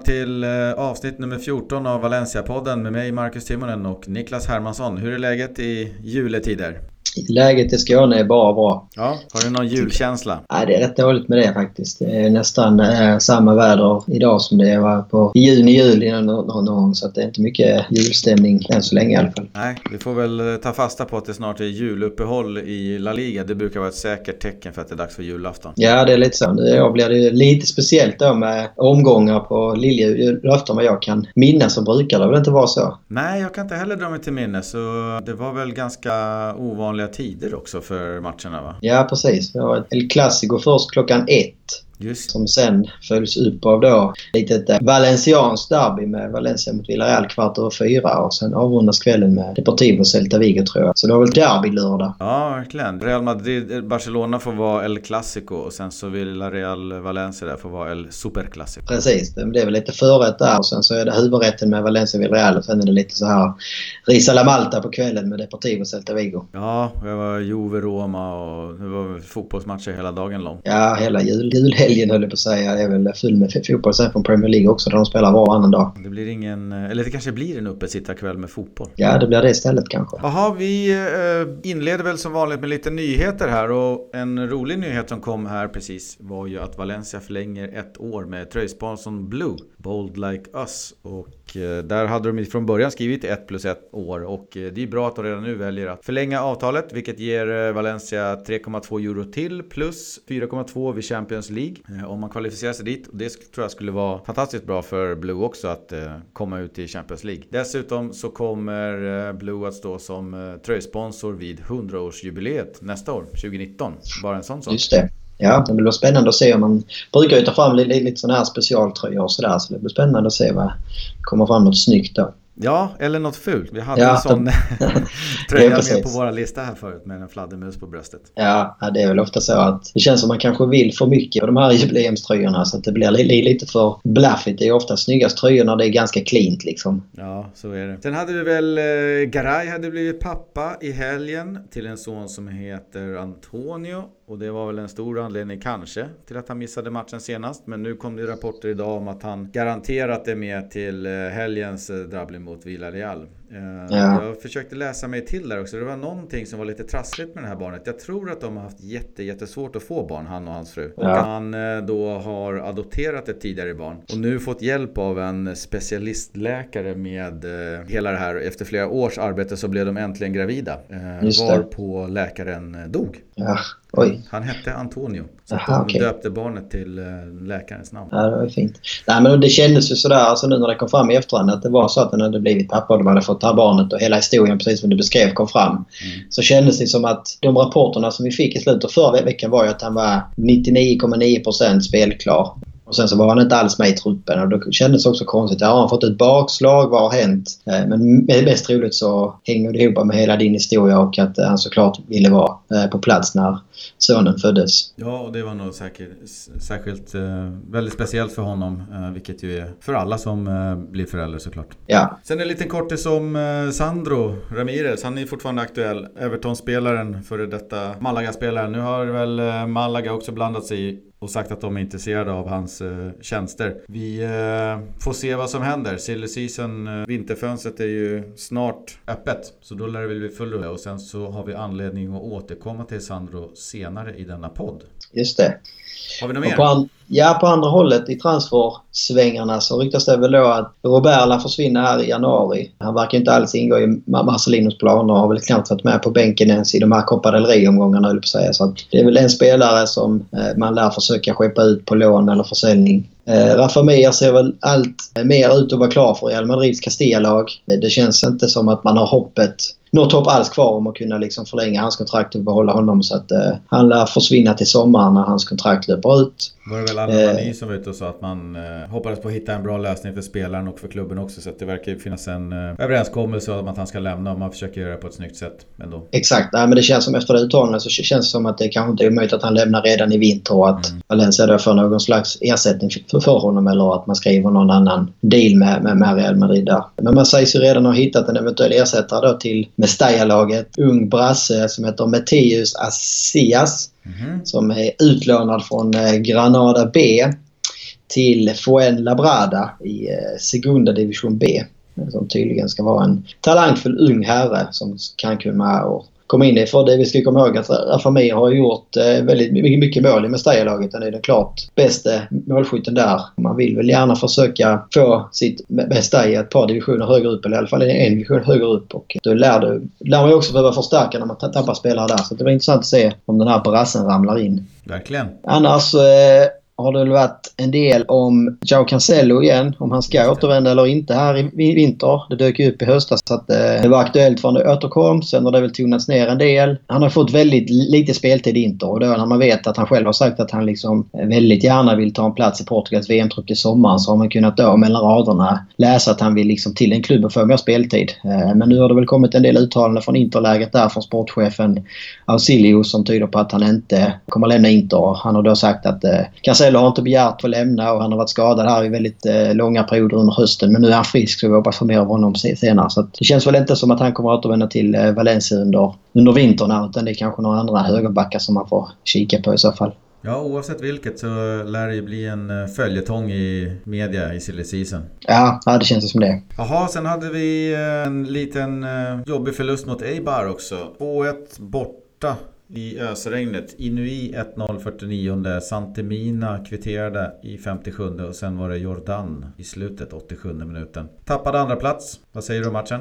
Välkomna till eh, avsnitt nummer 14 av Valencia-podden med mig Marcus Timonen och Niklas Hermansson. Hur är läget i juletider? Läget i Skåne är bara bra. Ja, har du någon julkänsla? Nej, det är rätt dåligt med det faktiskt. Det är nästan eh, samma väder idag som det var på juni, juli någon gång. Så det är inte mycket julstämning än så länge i alla fall. Nej, vi får väl eh, ta fasta på att det snart är juluppehåll i La Liga. Det brukar vara ett säkert tecken för att det är dags för julafton. Ja, det är lite så. Nu blir det lite speciellt då med omgångar på liljulafton vad jag kan minnas så brukar det väl inte vara så. Nej, jag kan inte heller dra mig till minnes. Så det var väl ganska ovanligt tider också för matcherna va? Ja precis. Vi har El Clasico först klockan ett. Just. Som sen följs upp av då litet eh, valencianskt derby med Valencia mot Villarreal kvart över fyra och sen avrundas kvällen med Deportivo Celta Vigo tror jag. Så det var väl derby-lördag. Ja, verkligen. Real Madrid-Barcelona får vara El Clasico och sen så Villarreal-Valencia där får vara El Superclásico. Precis, det blev lite förrätt där och sen så är det huvudrätten med Valencia-Villarreal och sen är det lite så här Risa la Malta på kvällen med Deportivo Celta Vigo. Ja, det var Juve-Roma och det var fotbollsmatcher hela dagen lång. Ja, hela jul, julhelgen helgen höll jag på att säga är väl full med fotboll sen från Premier League också där de spelar var och annan dag. Det blir ingen, eller det kanske blir en uppesittarkväll med fotboll. Ja, det blir det istället kanske. Jaha, vi eh, inleder väl som vanligt med lite nyheter här och en rolig nyhet som kom här precis var ju att Valencia förlänger ett år med tröjsponsorn Blue, Bold Like Us. Och eh, där hade de från början skrivit 1 plus 1 år och eh, det är bra att de redan nu väljer att förlänga avtalet vilket ger eh, Valencia 3,2 euro till plus 4,2 vid Champions League. Om man kvalificerar sig dit. Och det tror jag skulle vara fantastiskt bra för Blue också att komma ut i Champions League. Dessutom så kommer Blue att stå som tröjsponsor vid 100-årsjubileet nästa år, 2019. Bara en sån sak. Just det. Ja, det blir spännande att se om man brukar ju ta fram lite, lite sådana här specialtröjor och sådär. Så det blir spännande att se vad kommer fram något snyggt då. Ja, eller något fult. Vi hade ja, en sån tröja med på våra lista här förut med en fladdermus på bröstet. Ja, det är väl ofta så att det känns som man kanske vill för mycket på de här jubileumströjorna så att det blir lite för blaffigt. Det är ofta snyggast tröjor när det är ganska cleant liksom. Ja, så är det. Sen hade vi väl eh, Garay hade blivit pappa i helgen till en son som heter Antonio och det var väl en stor anledning kanske till att han missade matchen senast. Men nu kom det rapporter idag om att han garanterat är med till eh, helgens eh, drabbling mot Villarreal. Eh, ja. Jag försökte läsa mig till där också. Det var någonting som var lite trassligt med det här barnet. Jag tror att de har haft jätte, jättesvårt att få barn, han och hans fru. Och ja. han då har adopterat ett tidigare barn. Och nu fått hjälp av en specialistläkare med hela det här. Efter flera års arbete så blev de äntligen gravida. Var på läkaren dog. Ja. Oj. Han hette Antonio. Så Aha, de okay. döpte barnet till eh, läkarens namn. Ja, det var fint. Nej, men det kändes ju sådär, alltså nu när det kom fram i efterhand, att det var så att han hade blivit pappa och de hade fått det här barnet och hela historien, precis som du beskrev, kom fram. Mm. Så kändes det som att de rapporterna som vi fick i slutet av förra veckan var ju att han var 99,9% spelklar. Och sen så var han inte alls med i truppen och då kändes det också konstigt. Har han fått ett bakslag? Vad har hänt? Eh, men mest troligt så hänger det ihop med hela din historia och att han såklart ville vara eh, på plats när sonen föddes. Ja, och det var nog säkert, särskilt eh, väldigt speciellt för honom. Vilket ju är för alla som blir förälder såklart. Ja. Sen en liten kortis om Sandro Ramirez. Han är fortfarande aktuell. Everton-spelaren, före detta Malaga-spelaren. Nu har väl Malaga också blandat sig i och sagt att de är intresserade av hans eh, tjänster. Vi eh, får se vad som händer. Silly season, eh, vinterfönstret är ju snart öppet. Så då lär det väl bli full rulle och sen så har vi anledning att återkomma till Sandro senare i denna podd. Just det. Har vi något mer? Ja, på andra hållet i transfersvängarna så ryktas det väl då att Robert lär försvinna här i januari. Han verkar inte alls ingå i Marcelinos planer och har väl knappt varit med på bänken ens i de här Copa del Rey-omgångarna höll på att säga. Så att det är väl en spelare som eh, man lär försöka skeppa ut på lån eller försäljning. Eh, Rafa Mir ser väl allt mer ut att vara klar för Real Madrids Castilla-lag. Det känns inte som att man har hoppet något hopp alls kvar om att kunna liksom förlänga hans kontrakt och behålla honom. Så att eh, han lär försvinna till sommaren när hans kontrakt löper ut. Var det väl Allan eh, som var ute och sa att man eh, hoppades på att hitta en bra lösning för spelaren och för klubben också. Så att det verkar finnas en eh, överenskommelse om att han ska lämna och man försöker göra det på ett snyggt sätt ändå. Exakt, Nej, men det känns som efter det uttalandet så känns det som att det kanske inte är omöjligt att han lämnar redan i vinter och att mm. Valencia då får någon slags ersättning för, honom eller att man skriver någon annan deal med, med, med Real Madrid där. Men man sägs ju redan ha hittat en eventuell ersättare då till Mestalla-laget. Ung brasse som heter Matteus Assias. Mm. Som är utlånad från eh, Granada B. till Fuenlabrada i eh, Segunda Division B. Som tydligen ska vara en talangfull ung herre som kan kunna och komma in i. För det vi ska komma ihåg att Rafamir har gjort eh, väldigt mycket mål i Mestalla-laget. Han är den klart bästa målskytten där. Man vill väl gärna försöka få sitt bästa i ett par divisioner högre upp eller i alla fall en division högre upp. Och då lär, det, lär man ju också behöva förstärka när man tappar spelare där. Så det var intressant att se om den här brassen ramlar in. Verkligen. Annars eh, har det väl varit en del om Jao Cancelo igen. Om han ska återvända eller inte här i vinter. Det dök ju upp i höstas att eh, det var aktuellt för en återkomst. Sen har det väl tonats ner en del. Han har fått väldigt lite speltid i Inter och då när man vet att han själv har sagt att han liksom väldigt gärna vill ta en plats i Portugals VM-trupp till sommaren så har man kunnat då mellan raderna läsa att han vill liksom till en klubb och få mer speltid. Eh, men nu har det väl kommit en del uttalanden från Interläget där från sportchefen Ausilio som tyder på att han inte kommer lämna Inter. Han har då sagt att eh, Cancelo har inte begärt att lämna och han har varit skadad här i väldigt eh, långa perioder under hösten. Men nu är han frisk så vi hoppas få mer av honom senare. Så det känns väl inte som att han kommer att återvända till eh, Valencia under, under vintern här, utan det är kanske några andra högerbackar som man får kika på i så fall. Ja, oavsett vilket så lär det ju bli en eh, följetong i media i silly season. Ja, ja, det känns som det. Jaha, sen hade vi eh, en liten jobbig förlust mot Eibar också. 2-1 borta i ösregnet. Inui 1-0 49 Santemina kvitterade i 57 och sen var det Jordan i slutet 87 minuten. Tappade andra plats. Vad säger du om matchen?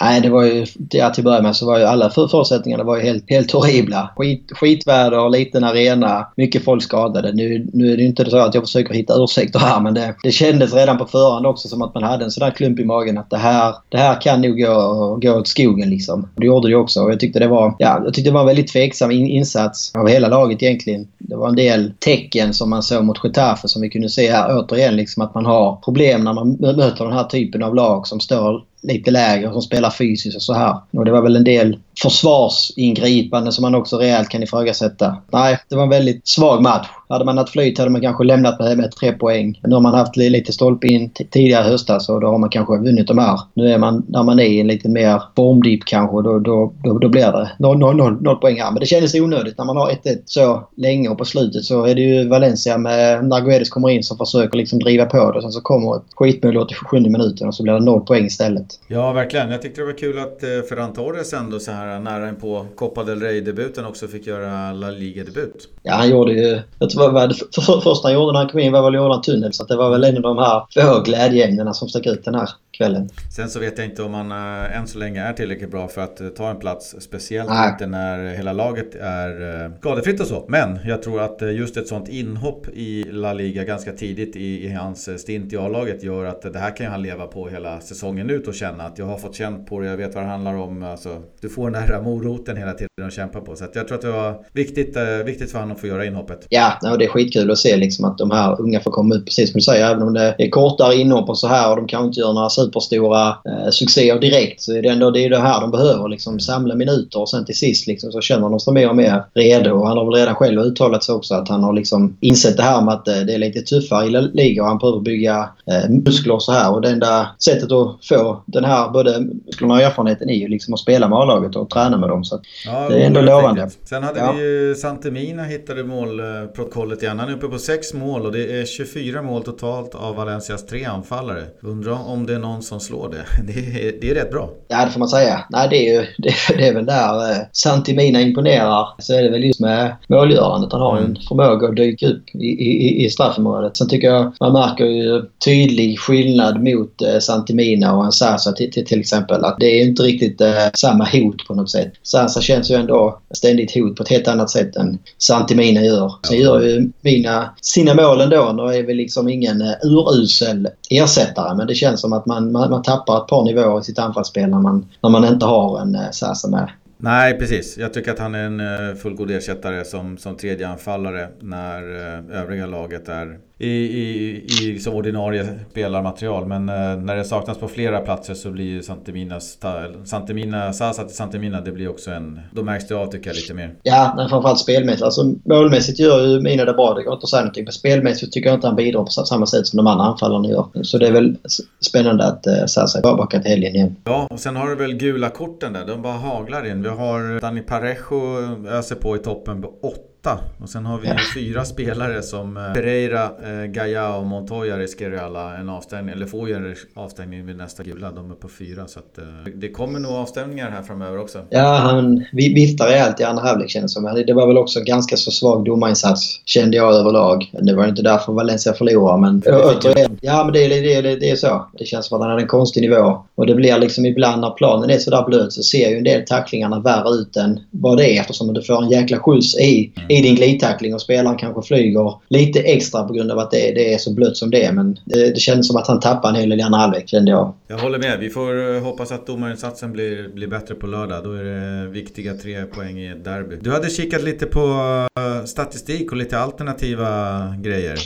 Nej, det var ju... Ja, till att börja med så var ju alla förutsättningarna var ju helt, helt horribla. Skit, skitväder, liten arena, mycket folk skadade. Nu, nu är det inte så att jag försöker hitta ursäkter här men det, det kändes redan på förhand också som att man hade en sån där klump i magen att det här, det här kan nog gå, gå åt skogen liksom. Det gjorde det också och jag tyckte det var, ja, jag tyckte det var en väldigt tveksam in, insats av hela laget egentligen. Det var en del tecken som man såg mot Getafe som vi kunde se här återigen liksom att man har problem när man möter den här typen av lag som står lite lägre och som spelar fysiskt och så här. Och det var väl en del Försvarsingripande som man också rejält kan ifrågasätta. Nej, det var en väldigt svag match. Hade man haft flyt hade man kanske lämnat med, med tre poäng. Nu har man haft lite stolpe in tidigare höstas och då har man kanske vunnit de här. Nu är man när man är i en lite mer formdipp kanske då, då, då, då blir det 0 poäng här. Men det kändes onödigt när man har 1-1 så länge och på slutet så är det ju Valencia med när Guedes kommer in som försöker liksom driva på det. Och sen så kommer ett skitmål 87 minuten och så blir det noll poäng istället. Ja, verkligen. Jag tyckte det var kul att eh, Ferran Torres ändå så här nära in på Copa del Rey-debuten också fick göra La Liga-debut. Ja, han gjorde ju... Jag tror det för, för, första han gjorde när han kom in var väl att göra en Tunnel. Så det var väl en av de här få glädjeämnena som stack ut den här kvällen. Sen så vet jag inte om han äh, än så länge är tillräckligt bra för att äh, ta en plats. Speciellt Nej. inte när hela laget är äh, skadefritt och så. Men jag tror att just ett sånt inhopp i La Liga ganska tidigt i, i hans stint i A-laget gör att det här kan han leva på hela säsongen ut och känna att jag har fått känt på det, jag vet vad det handlar om. Alltså, du får den här moroten hela tiden att kämpa på. Så jag tror att det var viktigt, viktigt för honom att få göra inhoppet. Ja, och det är skitkul att se liksom att de här unga får komma ut precis som du säger. Även om det är kortare inhopp och så här och de kanske inte gör några superstora eh, succéer direkt så är det ändå det, är det här de behöver. Liksom, samla minuter och sen till sist liksom, så känner de sig mer och mer redo. Och han har väl redan själv uttalat sig också att han har liksom insett det här med att eh, det är lite tuffare i liga och han behöver bygga eh, muskler och så här. Och det enda sättet att få den här både musklerna och erfarenheten är ju liksom att spela med A-laget och träna med dem. Så ja, det är ändå lovande. Sen hade ja. vi ju Santemina hittade målprotokollet igen. Han är uppe på sex mål och det är 24 mål totalt av Valencias tre anfallare. Undrar om det är någon som slår det. Det är, det är rätt bra. Ja, det får man säga. Nej, det är, ju, det, det är väl där eh, Santimina imponerar. Så är det väl just med målgörandet. Han har mm. en förmåga att dyka upp i, i, i straffområdet. Sen tycker jag man märker ju tydlig skillnad mot eh, Santimina och en Sasa till, till, till, exempel. Att det är inte riktigt eh, samma hot på något sätt. Sasa känns ju ändå ständigt hot på ett helt annat sätt än Santimina gör. Sen gör ju Mina sina mål ändå och är väl liksom ingen uh, urusel ersättare. Men det känns som att man, man, man tappar ett par nivåer i sitt anfallsspel när man, när man inte har en eh, Sasa med. Nej, precis. Jag tycker att han är en eh, fullgod ersättare som, som tredje anfallare när eh, övriga laget är i, i, i som ordinarie spelarmaterial. Men eh, när det saknas på flera platser så blir Santemina, Santemina Sasa till Santemina, det blir också en... Då märks det av tycker jag lite mer. Ja, men framförallt spelmässigt. Alltså målmässigt gör ju Mina det bra, det går inte att säga någonting. Men spelmässigt tycker jag inte han bidrar på samma sätt som de andra anfallarna gör. Så det är väl spännande att uh, Sasa är tillbaka till helgen igen. Ja, och sen har du väl gula korten där. De bara haglar in. Vi har Dani Parejo öser på i toppen på 8 åtta. Och sen har vi ja. fyra spelare som eh, Pereira, eh, Gaia och Montoya riskerar alla en avstängning. Eller får ju en avstängning vid nästa gula. De är på fyra. Så att, eh, det kommer nog avstängningar här framöver också. Ja, han viftar rejält i andra halvlek känns det som. Det var väl också ganska så svag domarinsats kände jag överlag. Det var inte därför Valencia förlorade men återigen. Ja, men det, det, det, det är så. Det känns som att han hade en konstig nivå. Och det blir liksom ibland när planen är sådär blöt så ser ju en del tacklingarna värre ut än vad det är eftersom du får en jäkla skjuts i, mm. I din glidtackling och spelaren kanske flyger lite extra på grund av att det, det är så blött som det är. Men det, det kändes som att han tappade en hel del i andra halvlek kände jag. Jag håller med. Vi får eh, hoppas att domarinsatsen blir, blir bättre på lördag. Då är det viktiga tre poäng i ett derby. Du hade kikat lite på eh, statistik och lite alternativa grejer.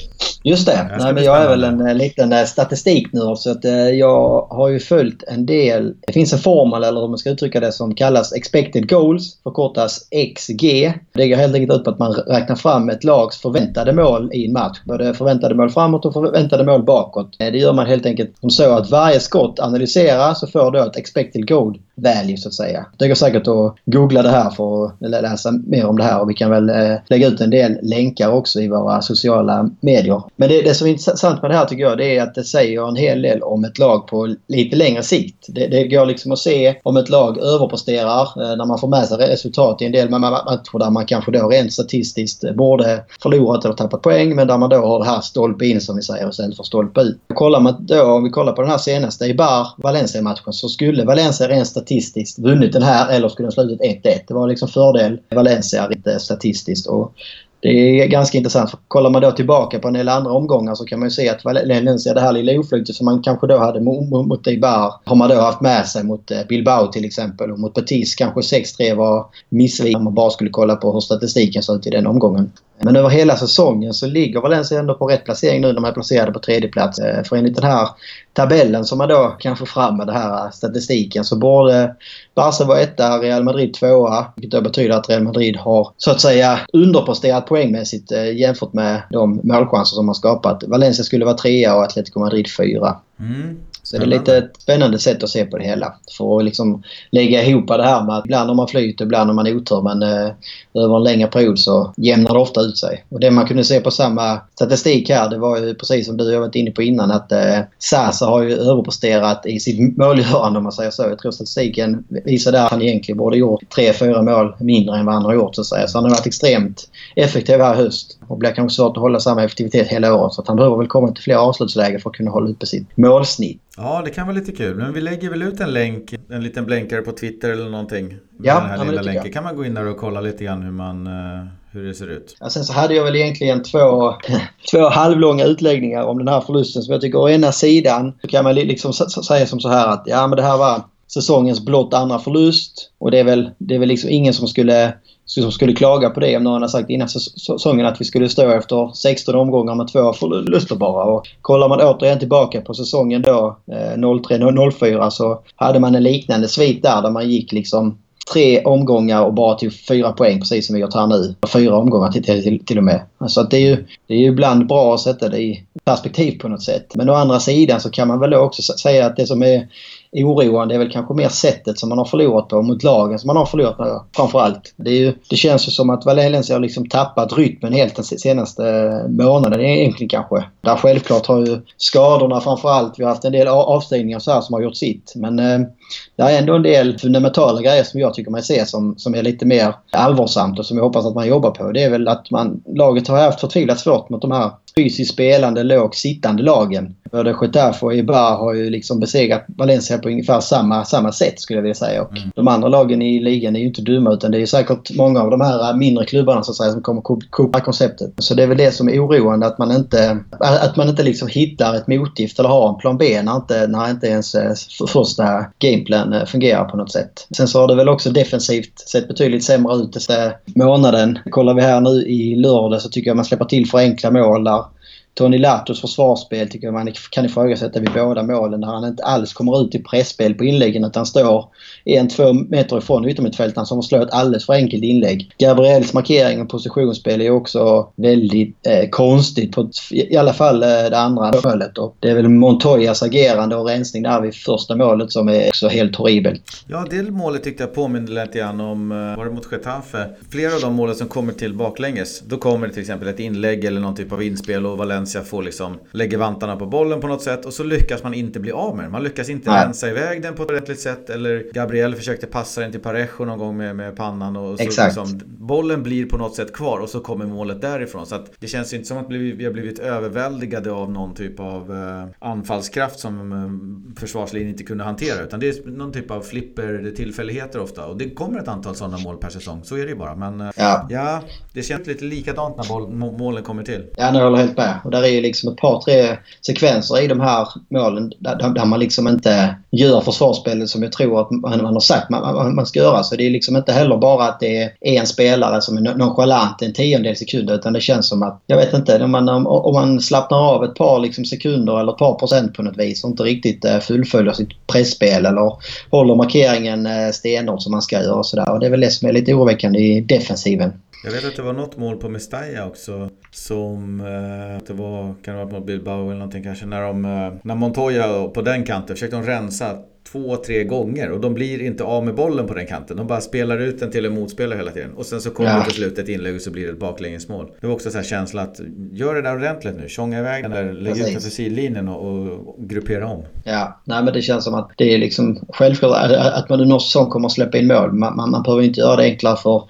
Just det. Nej, men jag är väl en, liten eh, statistiknörd så att jag har ju följt en del. Det finns en formel eller hur man ska uttrycka det som kallas expected goals. Förkortas XG. Det går helt enkelt ut på att man räknar fram ett lags förväntade mål i en match. Både förväntade mål framåt och förväntade mål bakåt. Eh, det gör man helt enkelt som så att varje skott analyseras och får då ett expected goal value så att säga. Det går säkert att googla det här för att läsa mer om det här och vi kan väl eh, lägga ut en del länkar också i våra sociala medier. Men det, det som är intressant med det här tycker jag det är att det säger en hel del om ett lag på lite längre sikt. Det, det går liksom att se om ett lag överpresterar eh, när man får med sig resultat i en del matcher där man kanske då rent statistiskt borde förlorat eller tappat poäng men där man då har det här stolpe in som vi säger istället för stolpe ut. Kollar man då, om vi kollar på den här senaste i Bar Valencia-matchen så skulle Valencia rent statistiskt vunnit den här eller skulle den slutit 1-1. Det var liksom fördel Valencia rent statistiskt. Och det är ganska intressant. För kollar man då tillbaka på en del andra omgångar så kan man ju se att Valencia, det här lilla oflytet som man kanske då hade mot Eibar har man då haft med sig mot eh, Bilbao till exempel. Och mot Betis kanske 6-3 var missvisande om man bara skulle kolla på hur statistiken såg ut i den omgången. Men över hela säsongen så ligger Valencia ändå på rätt placering nu när man är placerade på tredje plats. Eh, för enligt den här tabellen som man då kan få fram med den här statistiken så borde Barca vara etta, Real Madrid tvåa. Vilket då betyder att Real Madrid har så att säga underpresterat poängmässigt eh, jämfört med de målchanser som man skapat. Valencia skulle vara trea och Atletico Madrid fyra. Mm. Så det är lite ett spännande sätt att se på det hela. För att liksom lägga ihop det här med att ibland har man flyt och ibland har man otur men eh, över en längre period så jämnar det ofta ut sig. Och det man kunde se på samma statistik här det var ju precis som du och jag varit inne på innan att eh, Sasa har ju överpresterat i sitt målgörande om man säger så. Jag tror statistiken visar där att han egentligen borde gjort 3-4 mål mindre än vad han har gjort så att säga. Så han har varit extremt effektiv här i höst. Och blir kanske svårt att hålla samma effektivitet hela året. Så att han behöver väl komma till fler avslutslägen för att kunna hålla uppe sitt målsnitt. Ja, det kan vara lite kul. Men vi lägger väl ut en länk, en liten blänkare på Twitter eller någonting. Ja, den här lilla länken. kan man gå in där och kolla lite grann hur, man, eh, hur det ser ut. Ja, sen så hade jag väl egentligen två, två halvlånga utläggningar om den här förlusten. Som jag tycker å ena sidan så kan man liksom säga som så här att ja men det här var säsongens blott andra förlust. Och det är väl, det är väl liksom ingen som skulle som skulle klaga på det om någon har sagt innan säsongen att vi skulle stå efter 16 omgångar med två förluster bara. Och kollar man återigen tillbaka på säsongen då, eh, 03-04, så hade man en liknande svit där, där man gick liksom tre omgångar och bara tog fyra poäng precis som vi gjort här nu. Fyra omgångar till, till, till och med. Alltså att det, är ju, det är ju ibland bra att sätta det i perspektiv på något sätt. Men å andra sidan så kan man väl också säga att det som är oroande är väl kanske mer sättet som man har förlorat på mot lagen som man har förlorat på framförallt. Det, är ju, det känns ju som att Valencia har liksom tappat rytmen helt den senaste månaden egentligen kanske. Där självklart har ju skadorna framförallt, vi har haft en del avstängningar så här som har gjort sitt. Men eh, det är ändå en del fundamentala grejer som jag tycker man ser som, som är lite mer allvarsamt och som jag hoppas att man jobbar på. Det är väl att man, laget har haft förtvivlat svårt mot de här fysiskt spelande, lågt sittande lagen. Både Getafe och Ibar har ju liksom besegrat Valencia på ungefär samma, samma sätt skulle jag vilja säga. Och mm. De andra lagen i ligan är ju inte dumma utan det är säkert många av de här mindre klubbarna så att säga, som kommer kopa konceptet. Så det är väl det som är oroande att man inte, att man inte liksom hittar ett motgift eller har en plan B när inte, när inte ens eh, första gameplan eh, fungerar på något sätt. Sen så har det väl också defensivt sett betydligt sämre ut den månaden. Kollar vi här nu i lördag så tycker jag man släpper till för enkla mål där Tony Latos försvarsspel tycker jag man kan ifrågasätta vid båda målen när han inte alls kommer ut i pressspel på inläggen utan står en, två meter ifrån yttermittfältaren som slår ett alldeles för enkelt inlägg. Gabriels markering och positionsspel är också väldigt eh, konstigt på i alla fall eh, det andra målet. Och det är väl Montoyas agerande och rensning där vid första målet som är också helt horribelt. Ja, det målet tyckte jag påminde lite grann om, eh, var det mot Getafe? Flera av de målen som kommer till baklänges, då kommer det till exempel ett inlägg eller någon typ av inspel och Valencia får liksom lägger vantarna på bollen på något sätt och så lyckas man inte bli av med den. Man lyckas inte Nej. rensa iväg den på ett rättligt sätt eller Gabriel försökte passa den till Parejo någon gång med, med pannan och så Exakt. Liksom, bollen blir på något sätt kvar och så kommer målet därifrån. Så att det känns ju inte som att vi har blivit överväldigade av någon typ av eh, anfallskraft som eh, försvarslinjen inte kunde hantera utan det är någon typ av flipper tillfälligheter ofta och det kommer ett antal sådana mål per säsong. Så är det ju bara. Men eh, ja. ja, det känns lite likadant när boll, målen kommer till. Ja, jag håller helt med. Där är ju liksom ett par, tre sekvenser i de här målen där, där man liksom inte gör försvarsspelet som jag tror att man, man har sagt man, man, ska göra. Så det är liksom inte heller bara att det är en spelare som är nonchalant en tiondel sekund utan det känns som att, jag vet inte, om man, om man slappnar av ett par liksom sekunder eller ett par procent på något vis och inte riktigt eh, fullföljer sitt pressspel eller håller markeringen eh, stenhårt som man ska göra och sådär. Och det är väl det som är lite oroväckande i defensiven. Jag vet att det var något mål på Mestalla också som eh, det var, kan det vara på Bilbao eller någonting kanske, när, de, eh, när Montoya på den kanten försökte de rensa två, tre gånger och de blir inte av med bollen på den kanten. De bara spelar ut den till en motspelare hela tiden. Och sen så kommer ja. det till slut ett inlägg och så blir det ett baklängesmål. Det var också så här känsla att gör det där ordentligt nu. Tjonga iväg den där, lägg ut den för sidlinjen och, och, gruppera om. Ja, nej men det känns som att det är liksom självklart att man någon säsong kommer att släppa in mål. Man, man, man behöver inte göra det enklare för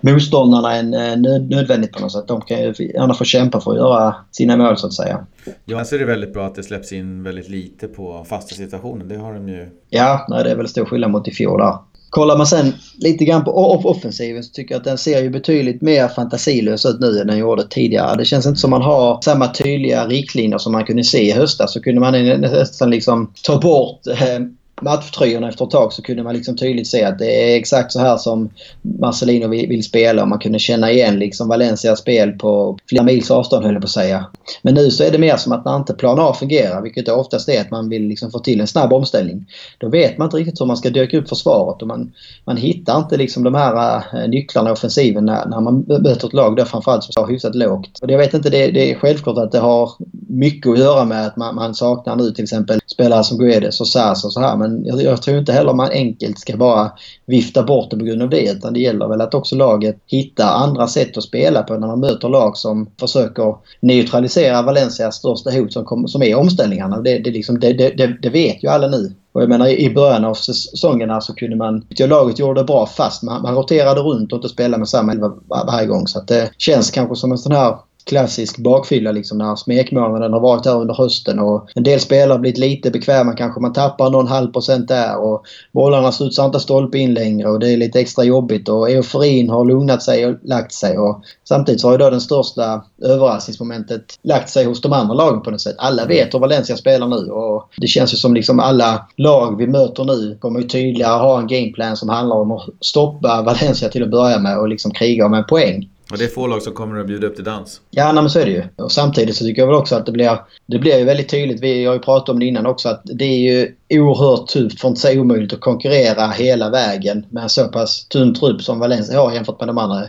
motståndarna än eh, nöd, nödvändigt på något sätt. De kan ju gärna få kämpa för att göra sina mål så att säga. Ja, så är det väldigt bra att det släpps in väldigt lite på fasta situationer. Det har de ju Ja, nej, det är väl stor skillnad mot i fjol där. Kollar man sen lite grann på offensiven så tycker jag att den ser ju betydligt mer fantasilös ut nu än den gjorde tidigare. Det känns inte som man har samma tydliga riktlinjer som man kunde se i höstas. Så kunde man nästan liksom ta bort eh, matchtröjorna efter ett tag så kunde man liksom tydligt se att det är exakt så här som Marcelino vill, spela och man kunde känna igen liksom Valencias spel på flera mils avstånd höll jag på att säga. Men nu så är det mer som att när inte plan A fungerar, vilket det oftast är att man vill liksom få till en snabb omställning. Då vet man inte riktigt hur man ska dyka upp försvaret och man, man hittar inte liksom de här eh, nycklarna i offensiven när, när man möter ett lag där framförallt som står hyfsat lågt. Och jag vet inte, det, det är självklart att det har mycket att göra med att man, man saknar nu till exempel spelare som Guedes och Sars och så här. Men jag, jag, tror inte heller man enkelt ska bara vifta bort det på grund av det. Utan det gäller väl att också laget hittar andra sätt att spela på när man möter lag som försöker neutralisera Valencias största hot som, kom, som är omställningarna. Det, det, liksom, det, det, det vet ju alla nu. Och jag menar i början av säsongerna så kunde man... Laget gjorde det bra fast man, man roterade runt och inte spelade med samma elva varje gång. Så att det känns kanske som en sån här klassisk bakfylla liksom när smekmånaden har varit här under hösten och en del spelare har blivit lite bekväma kanske. Man tappar någon halv procent där och bollarna studsar inte stolpe in längre och det är lite extra jobbigt och euforin har lugnat sig och lagt sig. Och samtidigt så har ju då den största överraskningsmomentet lagt sig hos de andra lagen på något sätt. Alla vet hur Valencia spelar nu och det känns ju som liksom alla lag vi möter nu kommer ju tydligare ha en gameplan som handlar om att stoppa Valencia till att börja med och liksom kriga om en poäng. Och det är få lag som kommer att bjuda upp till dans. Ja, nej, men så är det ju. Och samtidigt så tycker jag väl också att det blir, det blir ju väldigt tydligt. Vi har ju pratat om det innan också att det är ju oerhört tufft, för att inte säga omöjligt, att konkurrera hela vägen med en så pass tunn trupp som Valencia har jämfört med de andra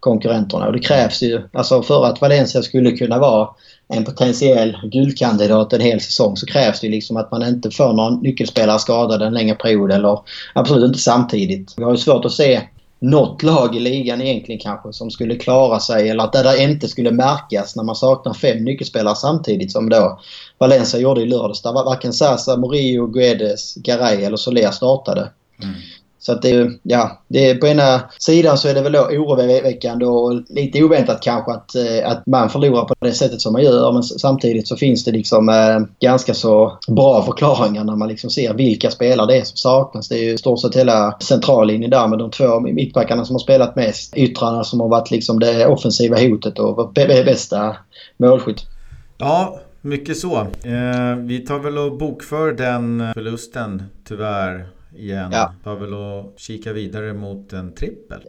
konkurrenterna. Och det krävs ju, alltså för att Valencia skulle kunna vara en potentiell guldkandidat en hel säsong så krävs det liksom att man inte får någon nyckelspelare skadad en längre period eller absolut inte samtidigt. Vi har ju svårt att se något lag i ligan egentligen kanske som skulle klara sig eller att det där inte skulle märkas när man saknar fem nyckelspelare samtidigt som då Valencia gjorde i lördags. Där varken Sasa, Murillo, Guedes, Garay eller Soler startade. Mm. Så att det är ja, det är, på ena sidan så är det väl oroväckande och lite oväntat kanske att, eh, att man förlorar på det sättet som man gör. Men samtidigt så finns det liksom eh, ganska så bra förklaringar när man liksom ser vilka spelare det är som saknas. Det är ju i stort sett hela centrallinjen där med de två mittbackarna som har spelat mest. Yttrarna som har varit liksom det offensiva hotet och bästa målskytt. Ja, mycket så. Eh, vi tar väl och bokför den förlusten tyvärr igen ja. Pavel och kika vidare mot en trippel.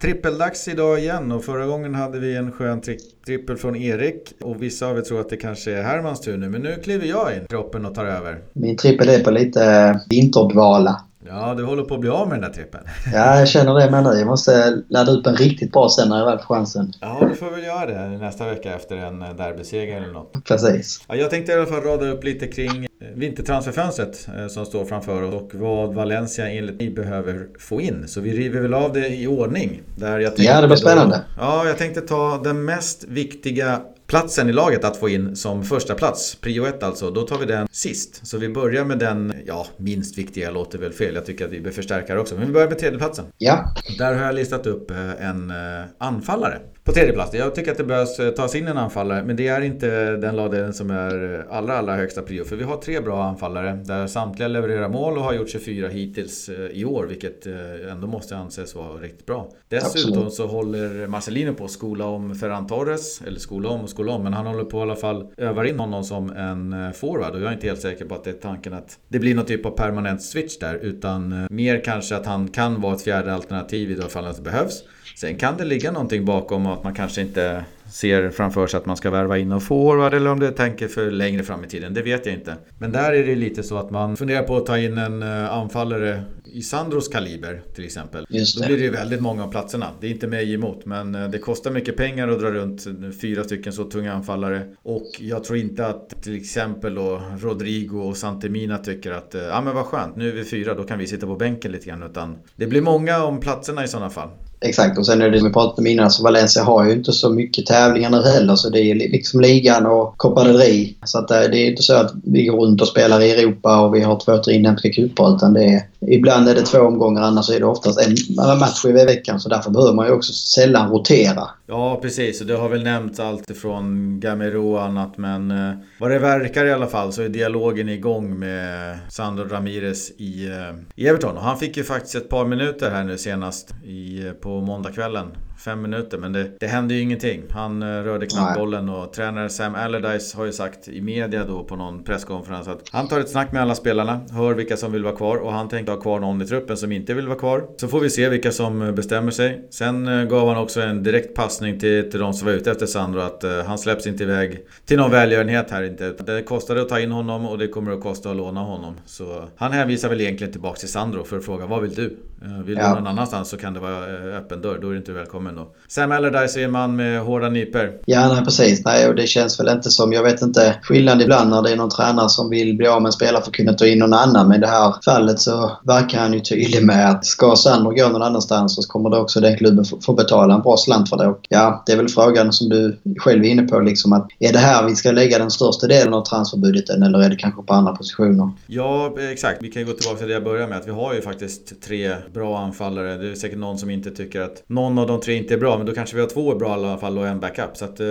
Trippeldags idag igen och förra gången hade vi en skön tri trippel från Erik och vissa av er tror att det kanske är Hermans tur nu men nu kliver jag in i kroppen och tar över. Min trippel är på lite vinterdvala. Ja, du håller på att bli av med den där trippen. Ja, jag känner det med nu. Jag måste ladda upp en riktigt bra sen när jag väl får chansen. Ja, du får väl göra det nästa vecka efter en derbyseger eller något. Precis. Ja, jag tänkte i alla fall rada upp lite kring vintertransferfönstret eh, som står framför oss och vad Valencia enligt mig behöver få in. Så vi river väl av det i ordning. Där jag ja, det blir spännande. Då, ja, jag tänkte ta den mest viktiga platsen i laget att få in som första plats, prio 1 alltså, då tar vi den sist. Så vi börjar med den, ja, minst viktiga låter väl fel. Jag tycker att vi bör förstärka också. Men vi börjar med tredjeplatsen. Ja. Där har jag listat upp eh, en eh, anfallare. På tredje plats. Jag tycker att det behövs eh, tas in en anfallare, men det är inte den lagdelen som är allra, allra högsta prio. För vi har tre bra anfallare där samtliga levererar mål och har gjort 24 hittills i år, vilket ändå måste anses vara riktigt bra. Dessutom Absolut. så håller Marcelino på att skola om Ferran Torres, eller skola om och skola om, men han håller på i alla fall övar in honom som en forward och jag är inte helt säker på att det är tanken att det blir någon typ av permanent switch där, utan mer kanske att han kan vara ett fjärde alternativ i de fall det behövs. Sen kan det ligga någonting bakom att man kanske inte ser framför sig att man ska värva in och forward eller om det tänker för längre fram i tiden. Det vet jag inte. Men där är det lite så att man funderar på att ta in en eh, anfallare i Sandros kaliber till exempel. Då blir det ju väldigt många av platserna. Det är inte mig emot men eh, det kostar mycket pengar att dra runt fyra stycken så tunga anfallare. Och jag tror inte att till exempel då Rodrigo och Santemina tycker att eh, ja men vad skönt, nu är vi fyra, då kan vi sitta på bänken lite grann. Utan det blir många om platserna i sådana fall. Exakt, och sen är det som vi pratade om innan, så alltså Valencia har ju inte så mycket tävlingar nu heller. Så det är liksom ligan och Copa del Rey. Så att eh, det är inte så att vi går runt och spelar i Europa och vi har två, tre inhemska cuper. Utan det är, ibland är det två omgångar, annars är det oftast en match i veckan. Så därför behöver man ju också sällan rotera. Ja, precis. Och det har väl nämnts allt ifrån Gamero och annat. Men eh, vad det verkar i alla fall så är dialogen igång med Sandro Ramirez i, eh, i Everton. Och han fick ju faktiskt ett par minuter här nu senast i, eh, på på måndagskvällen. Fem minuter, men det, det hände ju ingenting. Han eh, rörde knappt bollen och tränare Sam Allardyce har ju sagt i media då på någon presskonferens att han tar ett snack med alla spelarna, hör vilka som vill vara kvar och han tänkte ha kvar någon i truppen som inte vill vara kvar. Så får vi se vilka som eh, bestämmer sig. Sen eh, gav han också en direkt passning till, till de som var ute efter Sandro att uh, han släpps inte iväg till någon välgörenhet här inte. Det kostade att ta in honom och det kommer att kosta att låna honom. Så han hänvisar väl egentligen tillbaka till Sandro för att fråga vad vill du? Vill du någon annanstans så kan det vara öppen dörr, då är du inte välkommen då. Sam Allardyce är en man med hårda nyper. Ja, nej precis. Nej, och det känns väl inte som, jag vet inte, skillnad ibland när det är någon tränare som vill bli av med en spelare för att kunna ta in någon annan. Men i det här fallet så verkar han ju tydlig med att ska Sandro gå någon annanstans så kommer det också den klubben få betala en bra slant för det. Och ja, det är väl frågan som du själv är inne på liksom att är det här vi ska lägga den största delen av transferbudgeten eller är det kanske på andra positioner? Ja, exakt. Vi kan ju gå tillbaka till det jag började med. Att vi har ju faktiskt tre bra anfallare. Det är säkert någon som inte tycker att någon av de tre inte är bra, men då kanske vi har två bra i alla fall och en backup. Så att, eh,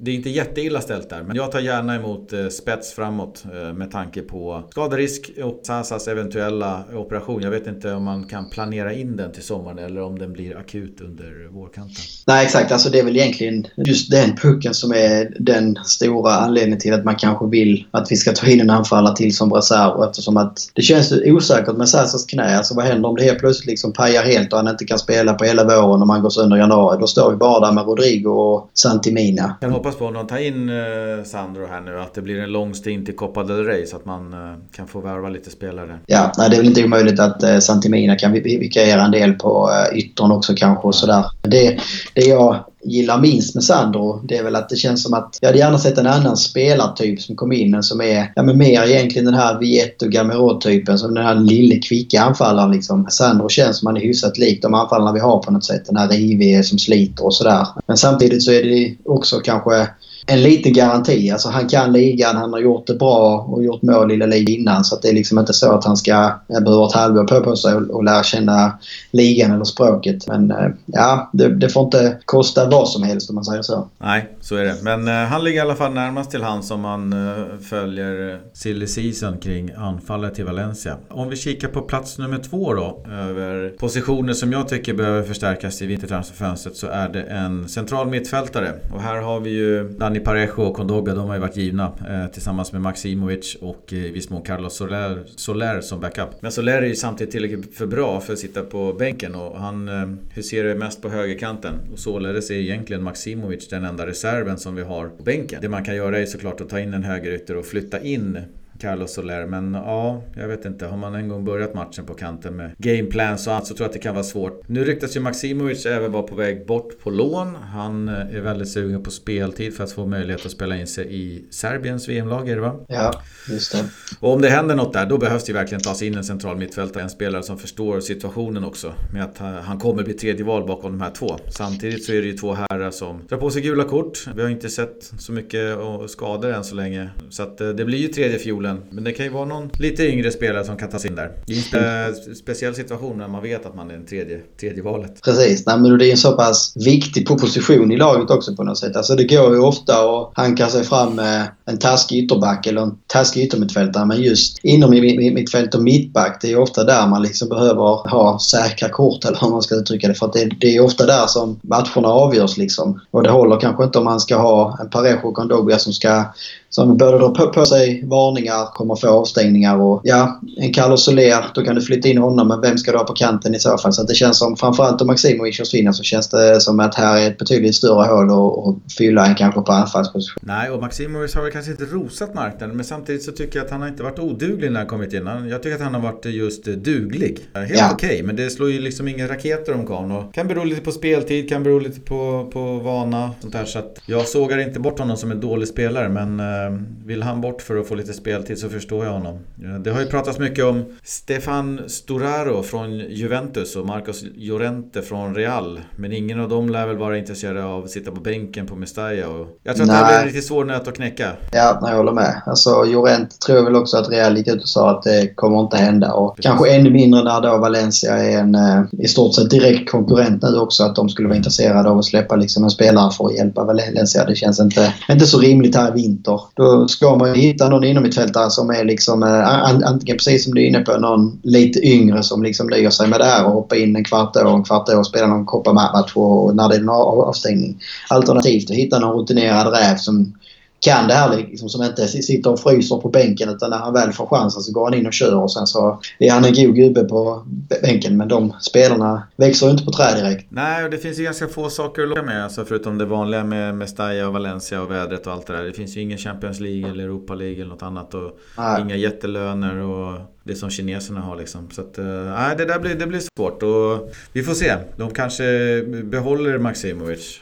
det är inte jätteilla ställt där. Men jag tar gärna emot eh, spets framåt eh, med tanke på skaderisk och Sasas eventuella operation. Jag vet inte om man kan planera in den till sommaren eller om den blir akut under vårkanten. Nej exakt, alltså det är väl egentligen just den pucken som är den stora anledningen till att man kanske vill att vi ska ta in en anfallare till som reserv eftersom att det känns osäkert med Sasas knä. Alltså vad händer om det helt plötsligt liksom pajar helt och han inte kan spela på hela våren och man går sönder januari? Då står vi bara där med Rodrigo och Santimina. Jag hoppas på om de tar in eh, Sandro här nu att det blir en lång stint i Copa del Rey så att man eh, kan få värva lite spelare. Ja, nej, det är väl inte omöjligt att eh, Santimina kan vikariera en del på yttern också kanske och sådär. Det, det jag gillar minst med Sandro det är väl att det känns som att jag hade gärna sett en annan spelartyp som kom in som är ja, men mer egentligen den här Vietto Gamero-typen som den här lille kvicka anfallaren liksom. Sandro känns som han är hyfsat lik de anfallarna vi har på något sätt. Den här rivige som sliter och sådär. Men samtidigt så är det också kanske en liten garanti. Alltså han kan ligan, han har gjort det bra och gjort mål i La Liga innan. Så det är liksom inte så att han ska eh, behöva ett halvår på, på sig och, och lära känna ligan eller språket. Men eh, ja, det, det, får inte kosta vad som helst om man säger så. Nej, så är det. Men uh, han ligger i alla fall närmast till han som man uh, följer silly season kring anfallet till Valencia. Om vi kikar på plats nummer två då, över positioner som jag tycker behöver förstärkas i vintertransferfönstret så är det en central mittfältare. Och här har vi ju Dani Parejo och Kondoga de har ju varit givna. Eh, tillsammans med Maximovic och eh, i viss mån Carlos Soler, Soler som backup. Men Soler är ju samtidigt tillräckligt för bra för att sitta på bänken och han eh, huserar mest på högerkanten. Och således är egentligen Maximovic den enda reserven som vi har på bänken. Det man kan göra är såklart att ta in en högerytter och flytta in Carlos Soler. Men ja, jag vet inte. Har man en gång börjat matchen på kanten med gameplan så, så tror jag att det kan vara svårt. Nu ryktas ju Maximovic även vara på väg bort på lån. Han eh, är väldigt sugen på speltid för att få möjlighet att spela in sig i Serbiens VM-lag, är det va? Ja, just det. Och om det händer något där, då behövs det verkligen tas in en central mittfältare. En spelare som förstår situationen också. Med att han kommer bli tredje val bakom de här två. Samtidigt så är det ju två herrar som drar på sig gula kort. Vi har inte sett så mycket skador än så länge. Så att eh, det blir ju tredje fiolen spelen. Men det kan ju vara någon lite yngre spelare som kan tas in där. Det är en speciell situation när man vet att man är den tredje, tredje valet. Precis, Nej, men det är en så pass viktig proposition i laget också på något sätt. Alltså det går ju ofta att hanka sig fram med en taskig ytterback eller en taskig yttermittfältare. Men just inom mittfält och mittback, det är ofta där man liksom behöver ha säkra kort eller hur man ska uttrycka det. För att det, det är ofta där som matcherna avgörs liksom. Och det håller kanske inte om man ska ha en Parejo och Kondogbia som ska som både drar på, på sig varningar, kommer få avstängningar och ja, en Carlos Soler, då kan du flytta in honom men vem ska du ha på kanten i så fall? Så det känns som, framförallt om Maximovic försvinner så känns det som att här är ett betydligt större hål att fylla än kanske på anfallsposition. Nej, och Maximovic har väl kanske inte rosat marknaden men samtidigt så tycker jag att han har inte varit oduglig när han kommit in. Jag tycker att han har varit just duglig. Helt ja. okej, okay, men det slår ju liksom inga raketer om karln och kan bero lite på speltid, kan bero lite på, på vana. Sånt där. Så att jag sågar inte bort honom som en dålig spelare men eh, vill han bort för att få lite speltid så förstår jag honom. Det har ju pratats mycket om Stefan Sturaro från Juventus och Marcos Llorente från Real. Men ingen av dem lär väl vara intresserade av att sitta på bänken på Mestalla. Och jag tror att det här blir en riktigt svår nöt att knäcka. Ja, jag håller med. Alltså Llorente tror jag väl också att Real gick ut och sa att det kommer inte hända. Och Precis. kanske ännu mindre när då Valencia är en eh, i stort sett direkt konkurrent nu också. Att de skulle vara intresserade av att släppa liksom en spelare för att hjälpa Valencia. Det känns inte, inte så rimligt här i vinter. Då ska man hitta någon innermittfältare som är liksom eh, antingen precis som du är inne på någon lite yngre som liksom nöjer sig med det här och hoppar in en kvart år, en kvart år och spelar någon kopparmatch när det är en avstängning. Alternativt att hitta någon rutinerad räv som kan det här liksom, som inte sitter och fryser på bänken utan när han väl får chansen så går han in och kör och sen så är han en god gubbe på bänken. Men de spelarna växer ju inte på träd direkt. Nej, och det finns ju ganska få saker att locka med. Alltså förutom det vanliga med Mestalla och Valencia och vädret och allt det där. Det finns ju ingen Champions League eller Europa League eller något annat. Och Nej. inga jättelöner och det som kineserna har liksom. Så att, äh, det där blir, det blir svårt och vi får se. De kanske behåller Maximovic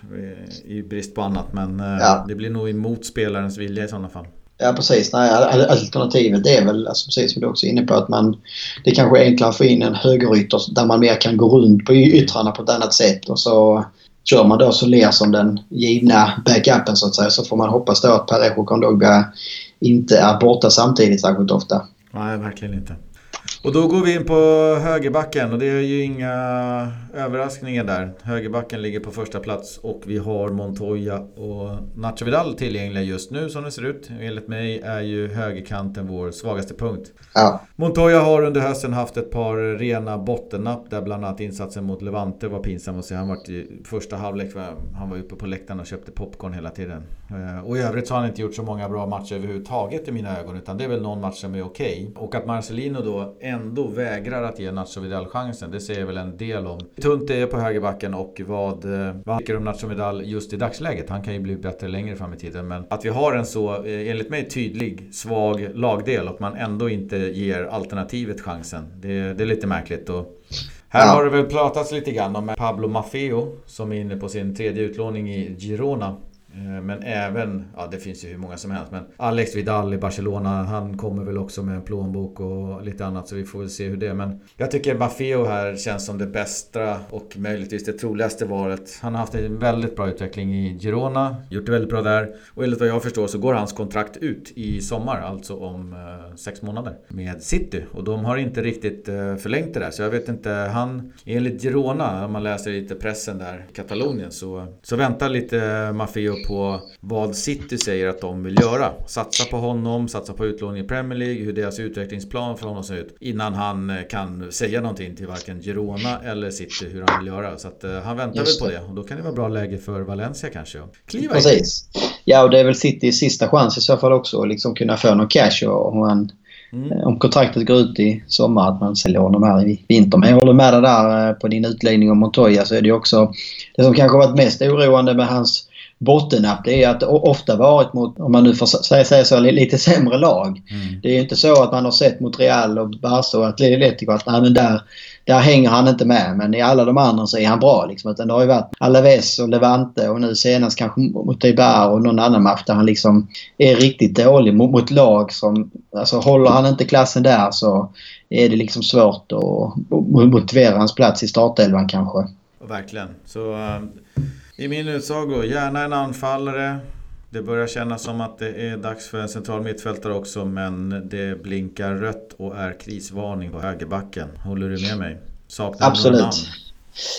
i brist på annat men äh, ja. det blir nog emot spelarens vilja i sådana fall. Ja precis. Nej, alternativet är väl alltså, precis som du också är inne på att man det kanske är enklare att få in en högerytter där man mer kan gå runt på yttrarna på ett annat sätt och så kör man då Soler som den givna backupen så att säga så får man hoppas då att Parejo Kondogbia inte är borta samtidigt särskilt ofta. Nej, verkligen inte. Och då går vi in på högerbacken och det är ju inga överraskningar där. Högerbacken ligger på första plats och vi har Montoya och Nacho Vidal tillgängliga just nu som det ser ut. Enligt mig är ju högerkanten vår svagaste punkt. Ja. Montoya har under hösten haft ett par rena bottennapp där bland annat insatsen mot Levante var pinsam att se. Han var i första halvlek, han var uppe på läktaren och köpte popcorn hela tiden. Eh, och i övrigt så har han inte gjort så många bra matcher överhuvudtaget i mina ögon utan det är väl någon match som är okej. Okay. Och att Marcelino då ändå vägrar att ge Nacho Vidal chansen. Det säger väl en del om hur tunt det är på högerbacken och vad, eh, vad han tycker om Nacho Vidal just i dagsläget. Han kan ju bli bättre längre fram i tiden. Men att vi har en så, eh, enligt mig, tydlig, svag lagdel och man ändå inte ger alternativet chansen. Det, det är lite märkligt. Och här ja. har det väl pratats lite grann om Pablo Maffeo som är inne på sin tredje utlåning i Girona. Eh, men även, ja det finns ju hur många som helst men Alex Vidal i Barcelona Han kommer väl också med en plånbok och lite annat så vi får väl se hur det är. Men Jag tycker Maffeo här känns som det bästa och möjligtvis det troligaste valet Han har haft en väldigt bra utveckling i Girona Gjort det väldigt bra där. Och enligt vad jag förstår så går hans kontrakt ut i sommar Alltså om eh, sex månader Med City. Och de har inte riktigt eh, förlängt det där Så jag vet inte. Han Enligt Girona om man läser lite pressen där Katalonien så Så väntar lite eh, Maffeo på vad City säger att de vill göra. Satsa på honom, satsa på utlåning i Premier League, hur deras utvecklingsplan för honom ser ut. Innan han eh, kan säga någonting till varken Girona eller City hur han vill göra. Så att, uh, han väntar väl på det. Och då kan det vara bra läge för Valencia kanske. Kliva Precis. In. Ja, och det är väl Citys sista chans i så fall också att liksom kunna få någon cash och, och han Mm. Om kontraktet går ut i sommar att man säljer honom här i vinter. Men jag håller med dig där eh, på din utläggning om Montoya så är det också det som kanske varit mest oroande med hans bottennapp det är att det ofta varit mot, om man nu får säga så, lite sämre lag. Mm. Det är inte så att man har sett mot Real och Barca och Atletico att nej, men där, där hänger han inte med. Men i alla de andra så är han bra. Liksom. det har ju varit Alaves och Levante och nu senast kanske mot Eibar och någon annan match där han liksom är riktigt dålig mot, mot lag som... Alltså håller han inte klassen där så är det liksom svårt att motivera hans plats i startelvan kanske. Verkligen. Så uh, i min utsago, gärna en anfallare. Det börjar kännas som att det är dags för en central mittfältare också men det blinkar rött och är krisvarning på högerbacken. Håller du med mig? Saknar Absolut. några namn?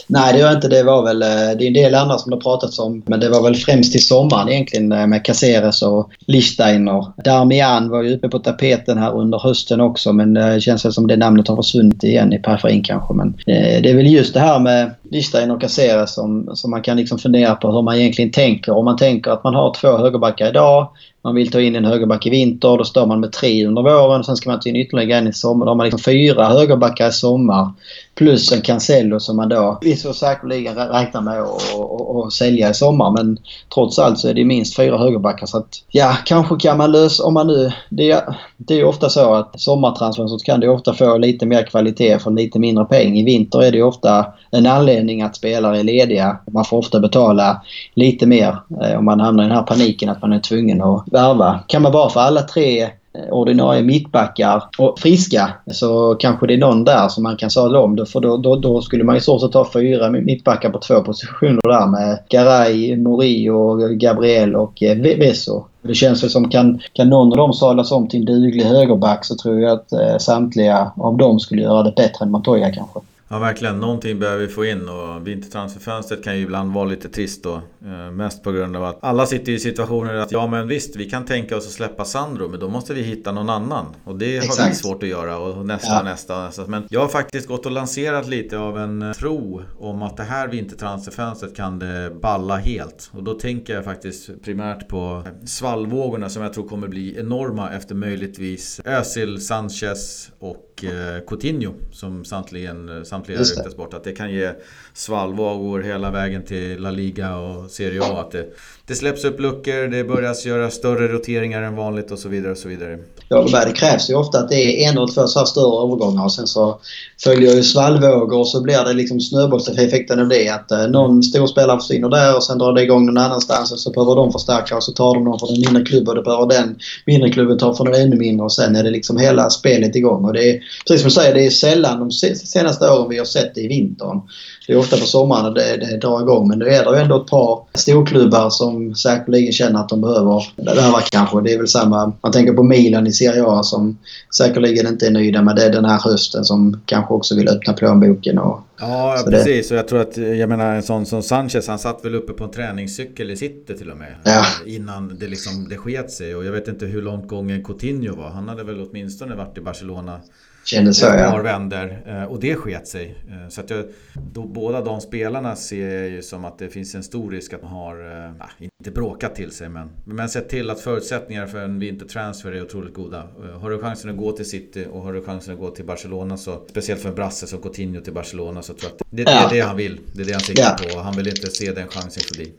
Nej, det gör inte. Det var väl... Eh, det är en del andra som det har pratats om. Men det var väl främst i sommaren egentligen eh, med Caceres och Lichsteiner. Darmian var ju uppe på tapeten här under hösten också men eh, det känns som det namnet har försvunnit igen i periferin kanske. Men det är väl just det här med Lichsteiner och Caceres som, som man kan liksom fundera på hur man egentligen tänker. Om man tänker att man har två högerbackar idag man vill ta in en högerback i vinter. Då står man med tre under våren. Sen ska man ta in ytterligare en i sommar. Då har man liksom fyra högerbackar i sommar. Plus en Cancelo som man då visst säkerligen räknar med att sälja i sommar. Men trots allt så är det minst fyra högerbackar. Så att ja, kanske kan man lösa... Om man nu... Det, det är ju ofta så att sommartransfern så kan du ofta få lite mer kvalitet för lite mindre pengar. I vinter är det ju ofta en anledning att spelare är lediga. Man får ofta betala lite mer eh, om man hamnar i den här paniken att man är tvungen att värva. Kan man bara få alla tre Eh, ordinarie mittbackar och friska så kanske det är någon där som man kan sadla om. För då, då, då skulle man i så fall ta fyra mittbackar på två positioner där med Garay, Morio, Gabriel och eh, Veso. Vesso. Det känns väl som kan, kan någon av dem sadlas om till en duglig högerback så tror jag att eh, samtliga av dem skulle göra det bättre än Montoya kanske. Ja verkligen, någonting behöver vi få in och vintertransferfönstret kan ju ibland vara lite trist då. Eh, mest på grund av att alla sitter i situationer att ja men visst vi kan tänka oss att släppa Sandro men då måste vi hitta någon annan. Och det Exakt. har vi svårt att göra och nästa, ja. nästa, nästa. Men jag har faktiskt gått och lanserat lite av en eh, tro om att det här vintertransferfönstret kan det balla helt. Och då tänker jag faktiskt primärt på svallvågorna som jag tror kommer bli enorma efter möjligtvis Özil, Sanchez och eh, Coutinho som samtliga, samtliga ryktas bort. Att det kan ge svallvågor hela vägen till La Liga och Serie A. Att det, det släpps upp luckor, det börjar göra större roteringar än vanligt och så vidare. och så vidare. Ja, det krävs ju ofta att det är en eller två så större övergångar och sen så följer ju svallvågor och så blir det liksom snöbollseffekten av det. Att eh, någon stor spelare försvinner där och sen drar det igång någon annanstans och så behöver de förstärka och så tar de någon från en mindre klubb och då behöver den mindre klubben ta från en ännu mindre och sen är det liksom hela spelet igång. Och det är, precis som du säger, det är sällan de senaste åren vi har sett det i vintern. Det är ofta på sommaren det, det drar igång men nu är det ju ändå ett par storklubbar som säkerligen känner att de behöver värva kanske. Det är väl samma, man tänker på Milan i Serie A som säkerligen inte är nöjda med det den här hösten som kanske också vill öppna plånboken. Och, ja, precis. Det. Och jag tror att, jag menar en sån som Sanchez, han satt väl uppe på en träningscykel i City till och med. Ja. Innan det liksom, det sket sig. Och jag vet inte hur långt gången Coutinho var. Han hade väl åtminstone varit i Barcelona Kändes så, ja. Vänder eh, och det sket sig. Eh, så att jag, då, båda de spelarna ser jag ju som att det finns en stor risk att de har, äh, inte bråkat till sig men, men sett till att förutsättningar för en vintertransfer är otroligt goda. Har du chansen att gå till City och har du chansen att gå till Barcelona så, speciellt för en brasse som Coutinho till Barcelona så tror jag att det, det, är det han vill. Det är det han siktar ja. på och han vill inte se den chansen förbi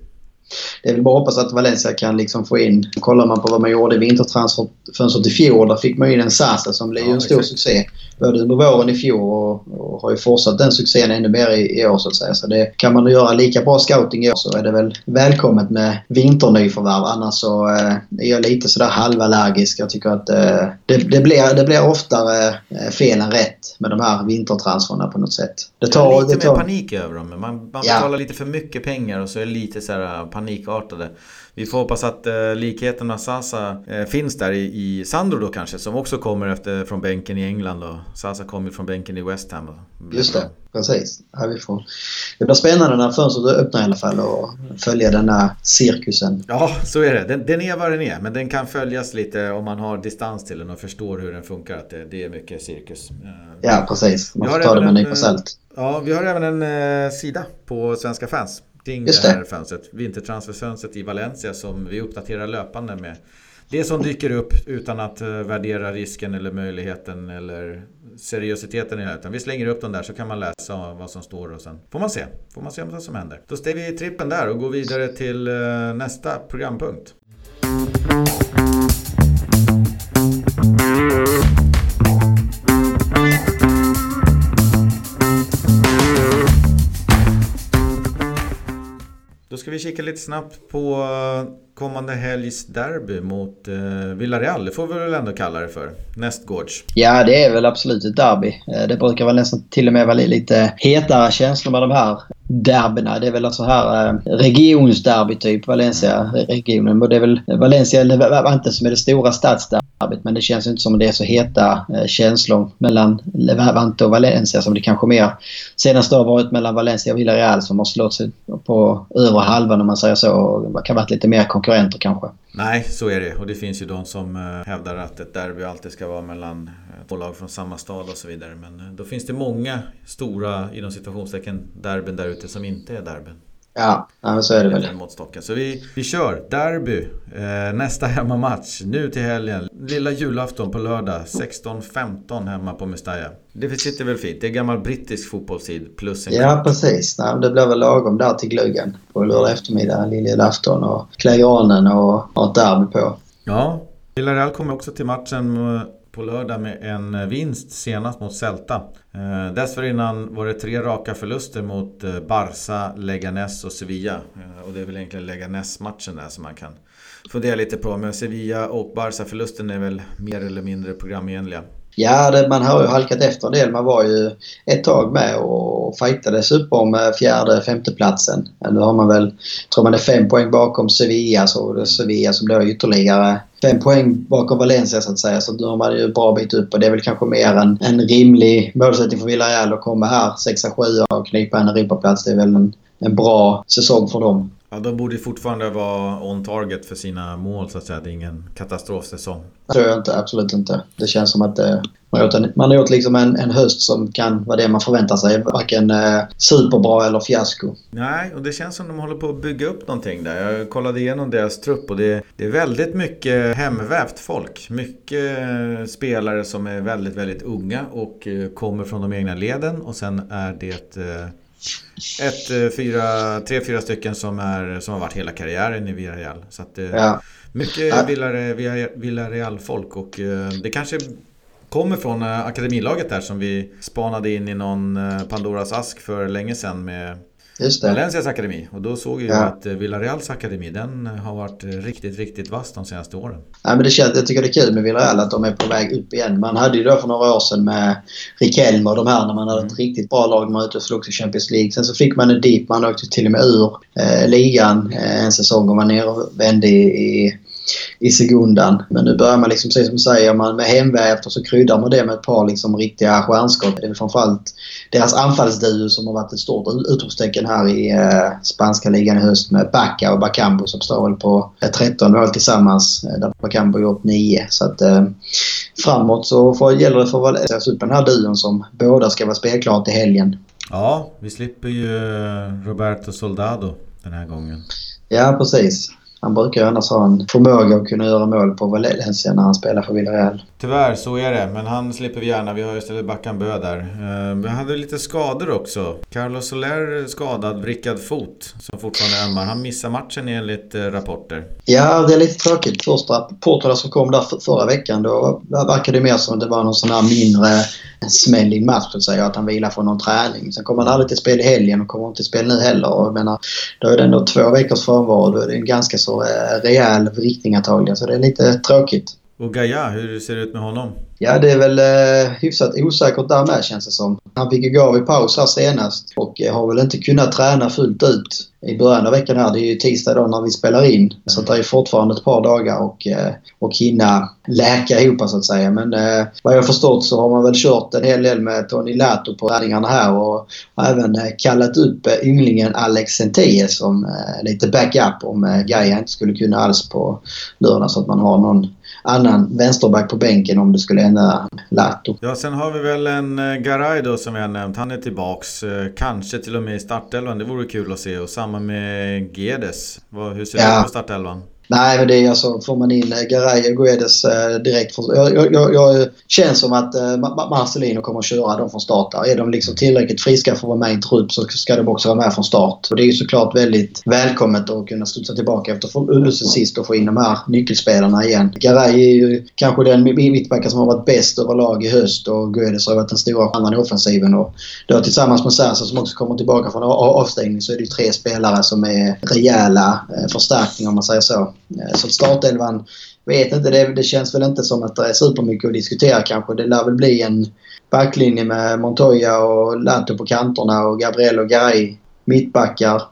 det är väl bara att hoppas att Valencia kan liksom få in... Kollar man på vad man gjorde i vintertransferfönstret i fjol, där fick man in en Sasa som blev ja, en stor exakt. succé. Både under våren i fjol och, och, har ju fortsatt den succén ännu mer i, i år så att säga. Så det, kan man göra lika bra scouting i år så är det väl välkommet med vinternyförvärv. Annars så eh, är jag lite sådär halvallergisk. Jag tycker att eh, det, det, blir, det blir oftare eh, fel än rätt med de här vintertransferna på något sätt. Det tar, det lite det tar... mer panik över dem. Man, man betalar ja. lite för mycket pengar och så är det lite så här panik panikartade. Vi får hoppas att eh, likheten med Sasa eh, finns där i, i Sandro då kanske, som också kommer efter, från bänken i England. Och Sasa kommer från bänken i West Ham. Just det, precis. Får... Det blir spännande när fönstret öppnar i alla fall och följa denna cirkusen. Ja, så är det. Den, den, är vad den är, men den kan följas lite om man har distans till den och förstår hur den funkar. Att det, det är mycket cirkus. Eh, ja, precis. Man får ta det med en nypa salt. Ja, vi har även en eh, sida på Svenska fans kring Just det. det här fönstret. Vintertransferfönstret i Valencia som vi uppdaterar löpande med det som dyker upp utan att eh, värdera risken eller möjligheten eller seriositeten i det. Utan vi slänger upp den där så kan man läsa vad som står och sen får man se. Får man se vad som händer. Då ställer vi trippen där och går vidare till eh, nästa programpunkt. Då ska vi kika lite snabbt på eh, kommande helgs derby mot eh, Villarreal. Det får vi väl ändå kalla det för. Nästgårds. Ja, det är väl absolut ett derby. Eh, det brukar väl nästan till och med vara lite hetare känslor med de här derbyna. Det är väl alltså här eh, regionsderby typ, Valencia-regionen. Det är väl Valencia eller Levante som är det stora stadsderbyt men det känns inte som det är så heta eh, känslor mellan Levante och Valencia som det kanske mer senaste har varit mellan Valencia och Villarreal som har slått sig på övre halvan om man säger så. Och kan varit lite mer konkurrenter kanske. Nej, så är det. Och det finns ju de som eh, hävdar att ett derby alltid ska vara mellan eh, två lag från samma stad och så vidare. Men eh, då finns det många stora, inom situationstecken, derbyn där ute som inte är derbyn. Ja, så är det väl. Måttstocken. Så vi, vi kör derby. Eh, nästa hemmamatch nu till helgen. Lilla julafton på lördag. 16.15 hemma på Mestalla. Det sitter väl fint. Det är gammal brittisk fotbollstid plus en Ja, precis. Nej, det blir väl lagom där till glöggen på lördag eftermiddag. Lilla julafton och klä granen och ha ett derby på. Ja, Villarreal kommer också till matchen på lördag med en eh, vinst senast mot Celta. Eh, dessförinnan var det tre raka förluster mot Barça, Barca, Leganes och Sevilla. Och det är väl egentligen Leganes-matchen där som man kan fundera lite på. Men Sevilla och Barca-förlusten är väl mer eller mindre programenliga. Ja, det, man har ju halkat efter en del. Man var ju ett tag med och fightades upp om eh, fjärde, femteplatsen. Nu har man väl, tror man är fem poäng bakom Sevilla, så det är Sevilla som då är ytterligare fem poäng bakom Valencia så att säga. Så nu har man ju bra bit upp och det är väl kanske mer en, en rimlig målsättning för Villarreal att komma här 6-7 och knipa en Europaplats. Det är väl en, en bra säsong för dem. Ja, de borde fortfarande vara on target för sina mål så att säga. Det är ingen katastrofsäsong. Det tror jag inte, absolut inte. Det känns som att det, man, har gjort en, man har gjort liksom en, en höst som kan vara det man förväntar sig. Varken eh, superbra eller fiasko. Nej, och det känns som de håller på att bygga upp någonting där. Jag kollade igenom deras trupp och det, det är väldigt mycket hemvävt folk. Mycket eh, spelare som är väldigt, väldigt unga och eh, kommer från de egna leden. Och sen är det eh, ett, eh, fyra, tre, fyra stycken som, är, som har varit hela karriären i Villarreal. Så att, eh, ja. Mycket ja. Villarreal-folk och eh, det kanske kommer från akademilaget där som vi spanade in i någon Pandoras ask för länge sedan med Just det. Valencias akademi. Och då såg vi ja. att eh, Villareals akademi den har varit riktigt, riktigt vass de senaste åren. Ja, men det känns, jag tycker det är kul med Villarreal att de är på väg upp igen. Man hade ju då för några år sedan med Riquelme och de här när man hade ett mm. riktigt bra lag man var ute och slogs i Champions League. Sen så fick man en deep. Man åkte till och med ur eh, ligan eh, en säsong och var nere och vände i, i i sekundan. Men nu börjar man liksom, precis som du säger, man med hemvävt och så kryddar man det med ett par liksom riktiga stjärnskott. Det är framförallt deras anfallsduo som har varit ett stort utropstecken här i eh, spanska ligan i höst med Bacca och Bacambo som står väl på 13 mål tillsammans. Eh, där Bacambo gjort 9. Så att eh, framåt så får, gäller det för Valencia att upp den här duon som båda ska vara spelklara till helgen. Ja, vi slipper ju Roberto Soldado den här gången. Ja, precis. Han brukar ju annars ha en förmåga att kunna göra mål på Valencia när han spelar för Villarreal. Tyvärr, så är det. Men han slipper vi gärna. Vi har istället Backan Bö där. Eh, vi hade lite skador också. Carlos Soler skadad, vrickad fot som fortfarande ömmar. Han missar matchen enligt eh, rapporter. Ja, det är lite tråkigt. Första rapporterna som kom där förra veckan då verkade det mer som att det var någon sån här mindre smäll i en match så att han vilar från någon träning. Sen kommer han aldrig till spel i helgen och kommer inte till spel nu heller. Och jag menar, då är det ändå två veckors frånvaro. Då är det en ganska så eh, rejäl vrickning antagligen. Så det är lite tråkigt. Och Gaia, hur ser det ut med honom? Ja, det är väl eh, hyfsat osäkert där med känns det som. Han fick ju gå i paus här senast och eh, har väl inte kunnat träna fullt ut i början av veckan här. Det är ju tisdag idag när vi spelar in. Så det är fortfarande ett par dagar och, eh, och hinna läka ihop så att säga. Men eh, vad jag förstått så har man väl kört en hel del med Tony Lato på träningarna här och även eh, kallat upp ynglingen Alex Sentie som eh, lite backup om eh, Gaia inte skulle kunna alls på lördag så att man har någon annan vänsterback på bänken om det skulle hända Lato. Ja, sen har vi väl en eh, Garay då som vi har nämnt. Han är tillbaks. Eh, kanske till och med i startelvan. Det vore kul att se. Och samma med Gedes. Hur ser ja. det ut på startelvan? Nej, men det är alltså, får man in eh, Garay och Guedes eh, direkt. För, jag, jag, jag, eh, känns som att Marcelino kommer att köra dem från start. Är de liksom tillräckligt friska för att vara med i en trupp så ska de också vara med från start. Och det är ju såklart väldigt välkommet att kunna studsa tillbaka efter förlusten sist och få in de här nyckelspelarna igen. Garay är ju kanske den mittbacken som har varit bäst överlag i höst och Guedes har varit den stora stjärnan i offensiven. Och då tillsammans med Sasa som också kommer tillbaka från avstängning så är det ju tre spelare som är rejäla förstärkningar om man säger så. Eh, så startelvan, vet inte, det, det känns väl inte som att det är supermycket att diskutera kanske. Det lär väl bli en backlinje med Montoya och Lato på kanterna och Gabriel och Garay mittbackar.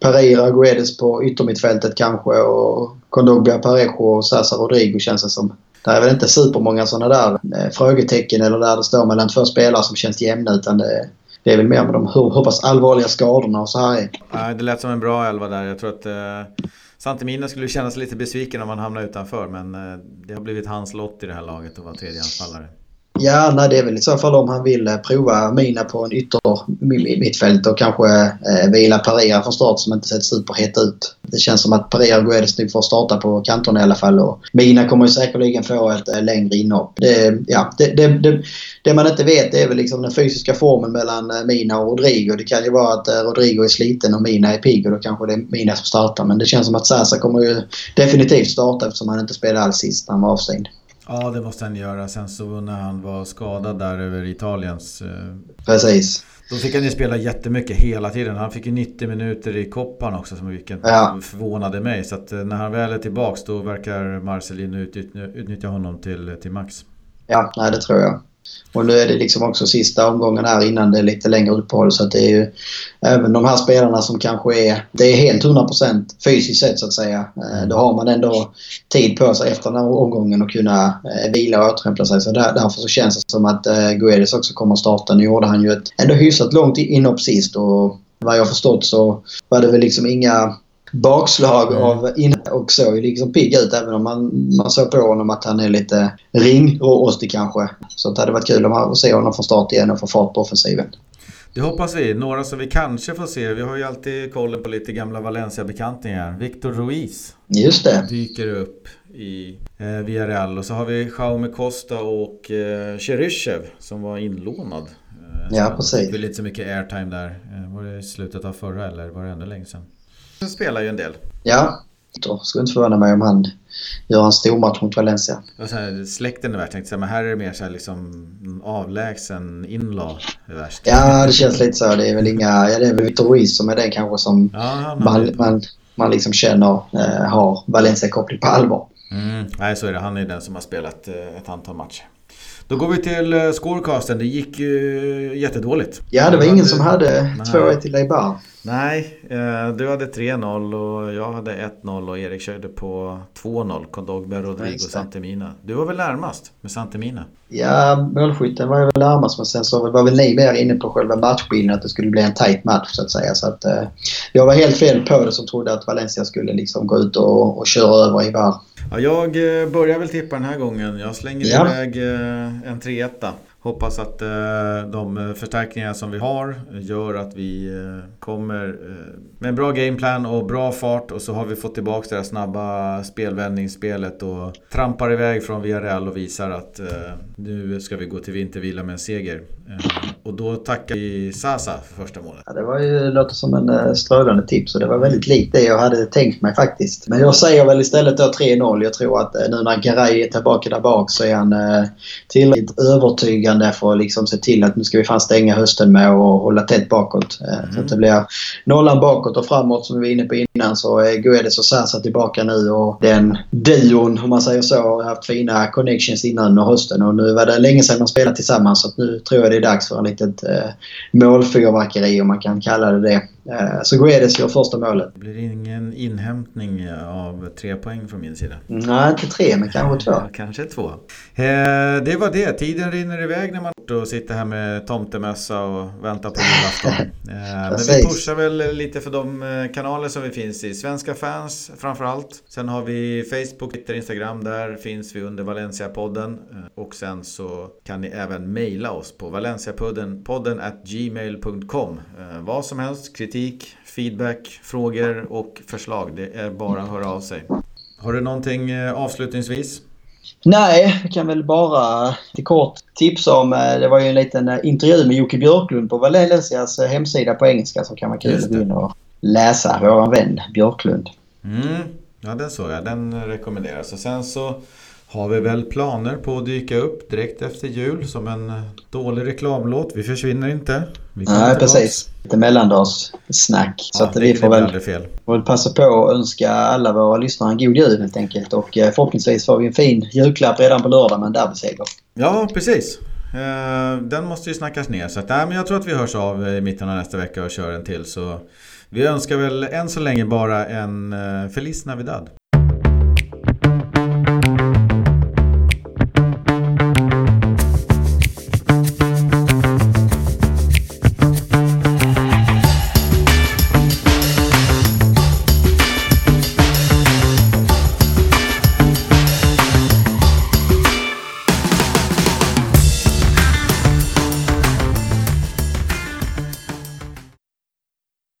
Pereira, Guedes på yttermittfältet kanske och Kondogbia, Parejo och Sasa Rodrigo känns det som. Det är väl inte supermånga sådana där eh, frågetecken eller där det står mellan två spelare som känns jämna utan det, det är väl mer med de hur, hur pass allvarliga skadorna och så här är. Det lät som en bra elva där. Jag tror att eh, Santemina skulle känna sig lite besviken om han hamnar utanför men eh, det har blivit hans lott i det här laget att vara tredje anfallare. Ja, nej, det är väl i så fall om han vill eh, prova Mina på en ytter mittfält och kanske eh, vila Pereira från start som inte sett superhet ut. Det känns som att Pereira och Guedes nu får starta på kanterna i alla fall och Mina kommer ju säkerligen få ett eh, längre inhopp. Det, ja, det, det, det, det, man inte vet är väl liksom den fysiska formen mellan eh, Mina och Rodrigo. Det kan ju vara att eh, Rodrigo är sliten och Mina är pigg och då kanske det är Mina som startar. Men det känns som att Sasa kommer ju definitivt starta eftersom han inte spelade alls sist när han var avstängd. Ja, det måste han göra. Sen så när han var skadad där över Italiens... Eh, Precis. Då fick han ju spela jättemycket hela tiden. Han fick ju 90 minuter i koppan också, som vilket ja. förvånade mig. Så att eh, när han väl är tillbaks då verkar Marcelino utnyttja honom till, till max. Ja, nej det tror jag. Och nu är det liksom också sista omgången här innan det är lite längre uppehåll. Så att det är ju även de här spelarna som kanske är, det är helt 100% fysiskt sett så att säga. Eh, då har man ändå tid på sig efter den här omgången att kunna eh, vila och återhämta sig. Så där, därför så känns det som att eh, Guedes också kommer att starta. Nu gjorde han ju ett ändå hyfsat långt inhopp sist och vad jag förstått så var det väl liksom inga bakslag mm. av innan och såg ju liksom pigg ut även om man, man såg på honom att han är lite ringrostig kanske. Så det hade varit kul att se honom från start igen och få fart på offensiven. Det hoppas vi. Några som vi kanske får se. Vi har ju alltid kollen på lite gamla Valencia-bekantingar. Victor Ruiz. Just det. Dyker upp i eh, Villarreal. Och så har vi Jaume Costa och eh, Cheryshev som var inlånad. Eh, ja, precis. Det blev inte så mycket airtime där. Eh, var det i slutet av förra eller var det ännu längre sedan? Han spelar ju en del. Ja, då skulle inte förvåna mig om han gör en stor match mot Valencia. så här, släkten är värst tänkte säga, men här är det mer så här liksom avlägsen inlaw är värst. Ja, det känns lite så. Det är väl inga, ja det är väl Victor Ruiz som är den kanske som ja, man, man, man liksom känner eh, har Valencia-koppling på allvar. Mm, nej, så är det. Han är den som har spelat eh, ett antal matcher. Då går vi till eh, scorecasten. Det gick ju jättedåligt. Ja, det var ingen som hade 2-1 till Leibar. Nej, eh, du hade 3-0 och jag hade 1-0 och Erik körde på 2-0. Kondogbe, Rodrigo, Santemina. Du var väl närmast med Santemina? Ja, målskytten var jag väl närmast men sen så var väl ni mer inne på själva matchbilden att det skulle bli en tight match så att säga. Så att, eh, jag var helt fel på det som trodde att Valencia skulle liksom gå ut och, och köra över Ibar. Ja, jag eh, börjar väl tippa den här gången. Jag slänger ja. iväg en 3 1 Hoppas att eh, de förstärkningar som vi har gör att vi eh, kommer eh, med en bra gameplan och bra fart och så har vi fått tillbaka det här snabba spelvändningsspelet och trampar iväg från Villarreal och visar att nu ska vi gå till vintervila med en seger. Och då tackar vi Sasa för första målet. Ja, det var ju, låter som en strålande tips och det var väldigt likt det jag hade tänkt mig faktiskt. Men jag säger väl istället då 3-0. Jag tror att nu när Garay är tillbaka där bak så är han tillräckligt övertygad underliggande för att liksom se till att nu ska vi fan stänga hösten med och hålla tätt bakåt. Mm. Så att det blir nollan bakåt och framåt som vi var inne på innan så är Guedes och Sasa tillbaka nu och den duon, om man säger så, har haft fina connections innan under hösten och nu var det länge sedan de spelade tillsammans så nu tror jag det är dags för en litet eh, målfyrverkeri om man kan kalla det det. Eh, så Guedes gör första målet. Det blir ingen inhämtning av tre poäng från min sida? Nej, inte tre men kanske två. kanske två. Eh, det var det. Tiden rinner iväg när man sitter här med tomtemössa och väntar på julafton. Eh, men vi pushar väl lite för de kanaler som vi finns i. Svenska fans framförallt. Sen har vi Facebook, Twitter, Instagram. Där finns vi under Valencia-podden. Och sen så kan ni även mejla oss på valenciapodden podden at gmail.com. Vad som helst, kritik, feedback, frågor och förslag. Det är bara att höra av sig. Har du någonting eh, avslutningsvis? Nej, jag kan väl bara till kort tipsa om... Eh, det var ju en liten eh, intervju med Jocke Björklund på Valencias hemsida på engelska som kan vara kul att gå in och läsa. Vår vän Björklund. Mm. Ja, den såg jag. Den rekommenderas. Och sen så har vi väl planer på att dyka upp direkt efter jul som en dålig reklamlåt. Vi försvinner inte. Vi Nej, precis. Lite mellandagssnack. Så ja, att vi får väl, fel. får väl passa på att önska alla våra lyssnare en god jul helt enkelt. Och eh, förhoppningsvis får vi en fin julklapp redan på lördag med en derbyseger. Ja, precis. Eh, den måste ju snackas ner. Så att, nej, men jag tror att vi hörs av i mitten av nästa vecka och kör en till. Så vi önskar väl än så länge bara en eh, Feliz Navidad.